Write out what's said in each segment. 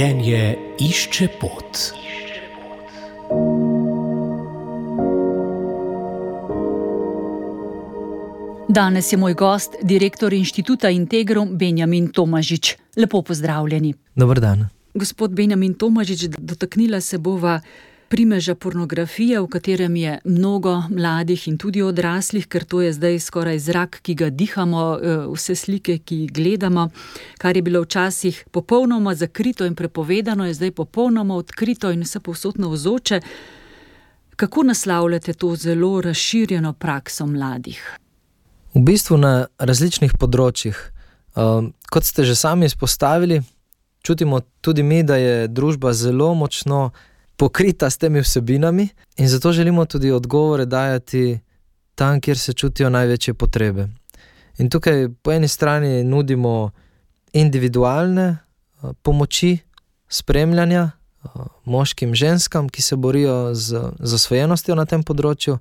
Življenje išče pot. Danes je moj gost, direktor inštituta Integrum Benjamin Tomažič. Lepo pozdravljeni. Dober dan. Gospod Benjamin Tomažič, dotaknila se bova primeža pornografije, v katerem je mnogo mladih in tudi odraslih, ker to je zdaj skoraj zrak, ki ga dihamo, eh, vse slike, ki jih gledamo. Kar je bilo včasih popolnoma zakrito in prepovedano, je zdaj popolnoma odkrito in vse povsodno vzoče. Kako naslavljate to zelo razširjeno prakso mladih? V bistvu na različnih področjih. Um, kot ste že sami izpostavili, čutimo tudi mi, da je družba zelo močno pokrita s temi vsebinami, in zato želimo tudi odgovore dajati tam, kjer se čutijo največje potrebe. In tukaj po eni strani nudimo individualne pomoči, spremljanja moškim in ženskam, ki se borijo z zasvojenostjo na tem področju.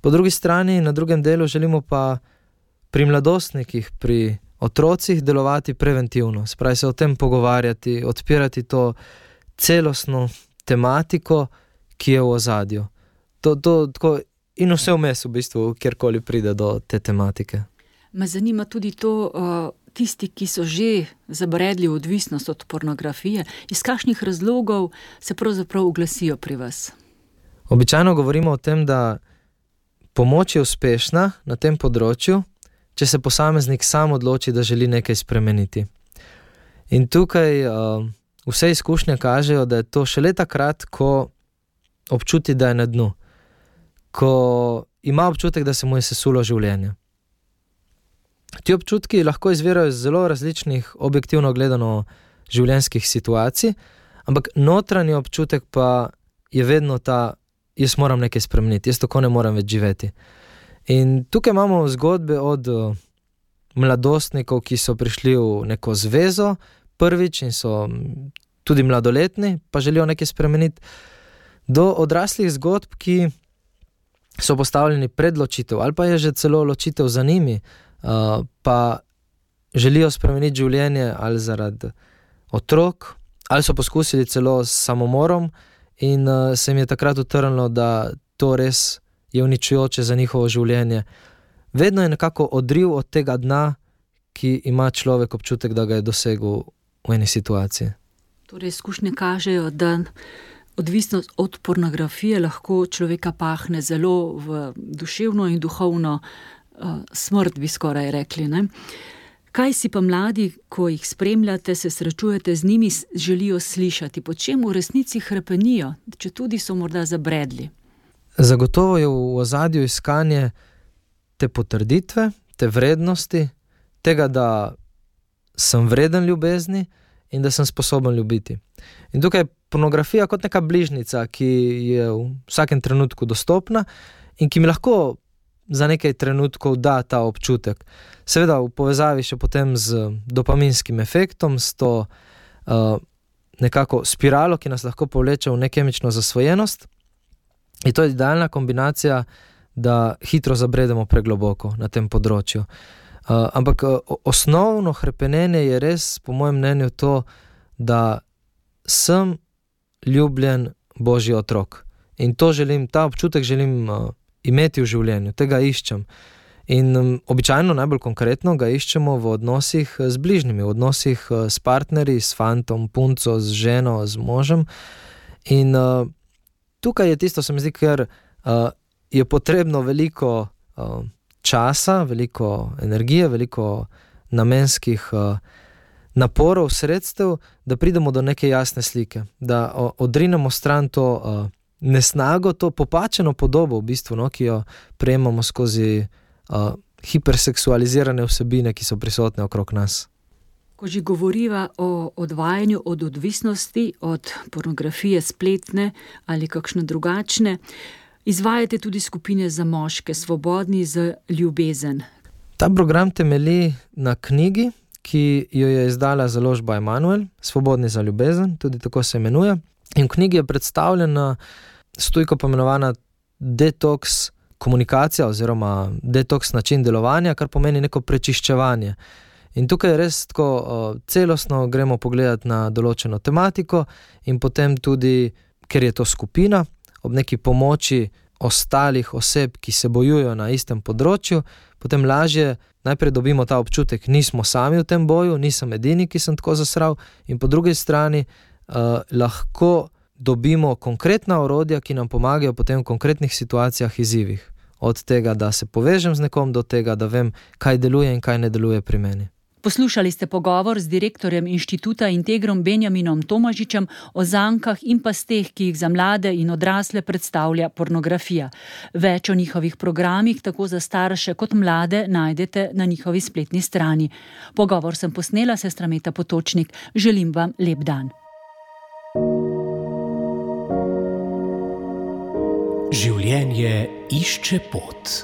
Po drugi strani, na drugem delu, želimo pa pri mladostnikih, pri otrocih delovati preventivno, spravi se o tem pogovarjati, odpirati to celostno tematiko, ki je v ozadju. To, to, tako, in vse vmes, v bistvu, kjerkoli pride do te tematike. Me zanima tudi to, uh, tisti, ki so že zabredli v odvisnost od pornografije, iz kakšnih razlogov se pravzaprav oglasijo pri vas. Običajno govorimo o tem, da pomoč je uspešna na tem področju, če se posameznik sam odloči, da želi nekaj spremeniti. In tukaj uh, vse izkušnje kažejo, da je to šele takrat, ko občuti, da je na dnu, ko ima občutek, da se mu je sesulo življenje. Ti občutki lahko izvirajo iz zelo različnih, objektivno gledano, življenjskih situacij, ampak notranji občutek pa je vedno ta, jaz moram nekaj spremeniti, jaz tako ne morem več živeti. In tukaj imamo zgodbe od mladostnikov, ki so prišli v neko zvezo prvič in so tudi mladoletni, pa želijo nekaj spremeniti, do odraslih zgodb, ki so postavljeni pred ločitev ali pa je že celo ločitev za njimi, uh, pa želijo spremeniti življenje ali zaradi otrok, ali so poskusili celo s samomorom in uh, se jim je takrat utrnilo, da to res je uničujoče za njihovo življenje. Vedno je nekako odriv od tega dna, ki ima človek občutek, da ga je dosegel v eni situaciji. Torej, izkušnje kažejo, da odvisnost od pornografije lahko človeka pahne zelo v duševno in duhovno uh, smrt, bi skoraj rekli. Ne? Kaj si pa mladi, ko jih spremljate, se srečujete z njimi, želijo slišati, po čem v resnici hrepenijo, če tudi so morda zabredli? Zagotovo je v ozadju iskanje te potrditve, te vrednosti, tega, da sem vreden ljubezni in da sem sposoben ljubiti. In tukaj je pornografija kot neka bližnica, ki je v vsakem trenutku dostopna in ki mi lahko za nekaj trenutkov da ta občutek. Seveda v povezavi še potem z dopaminskim efektom, s to uh, nekako spiralo, ki nas lahko povleče v nekemično zasvojenost. In to je idealna kombinacija, da hitro zabredemo pregloboko na tem področju. Uh, ampak uh, osnovno hrepenenje je res, po mojem mnenju, to, da sem ljubljen božji otrok. In to želim, ta občutek želim uh, imeti v življenju, tega iščem. In um, običajno, najbolj konkretno, ga iščemo v odnosih z bližnjimi, v odnosih uh, s partnerji, s fantom, punco, z ženo, z možem. In uh, tukaj je tisto, se mi zdi, ker uh, je potrebno veliko uh, časa, veliko energije, veliko namenskih uh, naporov, sredstev, da pridemo do neke jasne slike, da uh, odrinemo stran to uh, nesnago, to popačeno podobo, v bistvu, no, ki jo prejemamo skozi uh, hiperseksualizirane vsebine, ki so prisotne okrog nas. Ko že govoriva o odvajanju od odvisnosti, od pornografije, spletne ali kakšne drugačne, izvajate tudi skupine za moške, svobodni za ljubezen. Ta program temelji na knjigi, ki jo je izdala založba Emanuel, Svobodni za ljubezen, tudi tako se imenuje. In v knjigi je predstavljena stojko pomenovana detoks komunikacija oziroma detoks način delovanja, kar pomeni neko prečiščevanje. In tukaj res tako uh, celostno gremo pogledati na določeno tematiko, in potem tudi, ker je to skupina, ob neki pomoči ostalih oseb, ki se bojujejo na istem področju, potem lažje najprej dobimo ta občutek, nismo sami v tem boju, nisem edini, ki sem tako zasral, in po drugi strani uh, lahko dobimo konkretna orodja, ki nam pomagajo potem v konkretnih situacijah, izzivih. Od tega, da se povežem z nekom, do tega, da vem, kaj deluje in kaj ne deluje pri meni. Poslušali ste pogovor z direktorjem inštituta Integrom Benjaminom Tomažičem o zankah in pasteh, ki jih za mlade in odrasle predstavlja pornografija. Več o njihovih programih, tako za starše kot mlade, najdete na njihovi spletni strani. Pogovor sem posnela sestra Meta Potočnik. Želim vam lep dan. Življenje išče pot.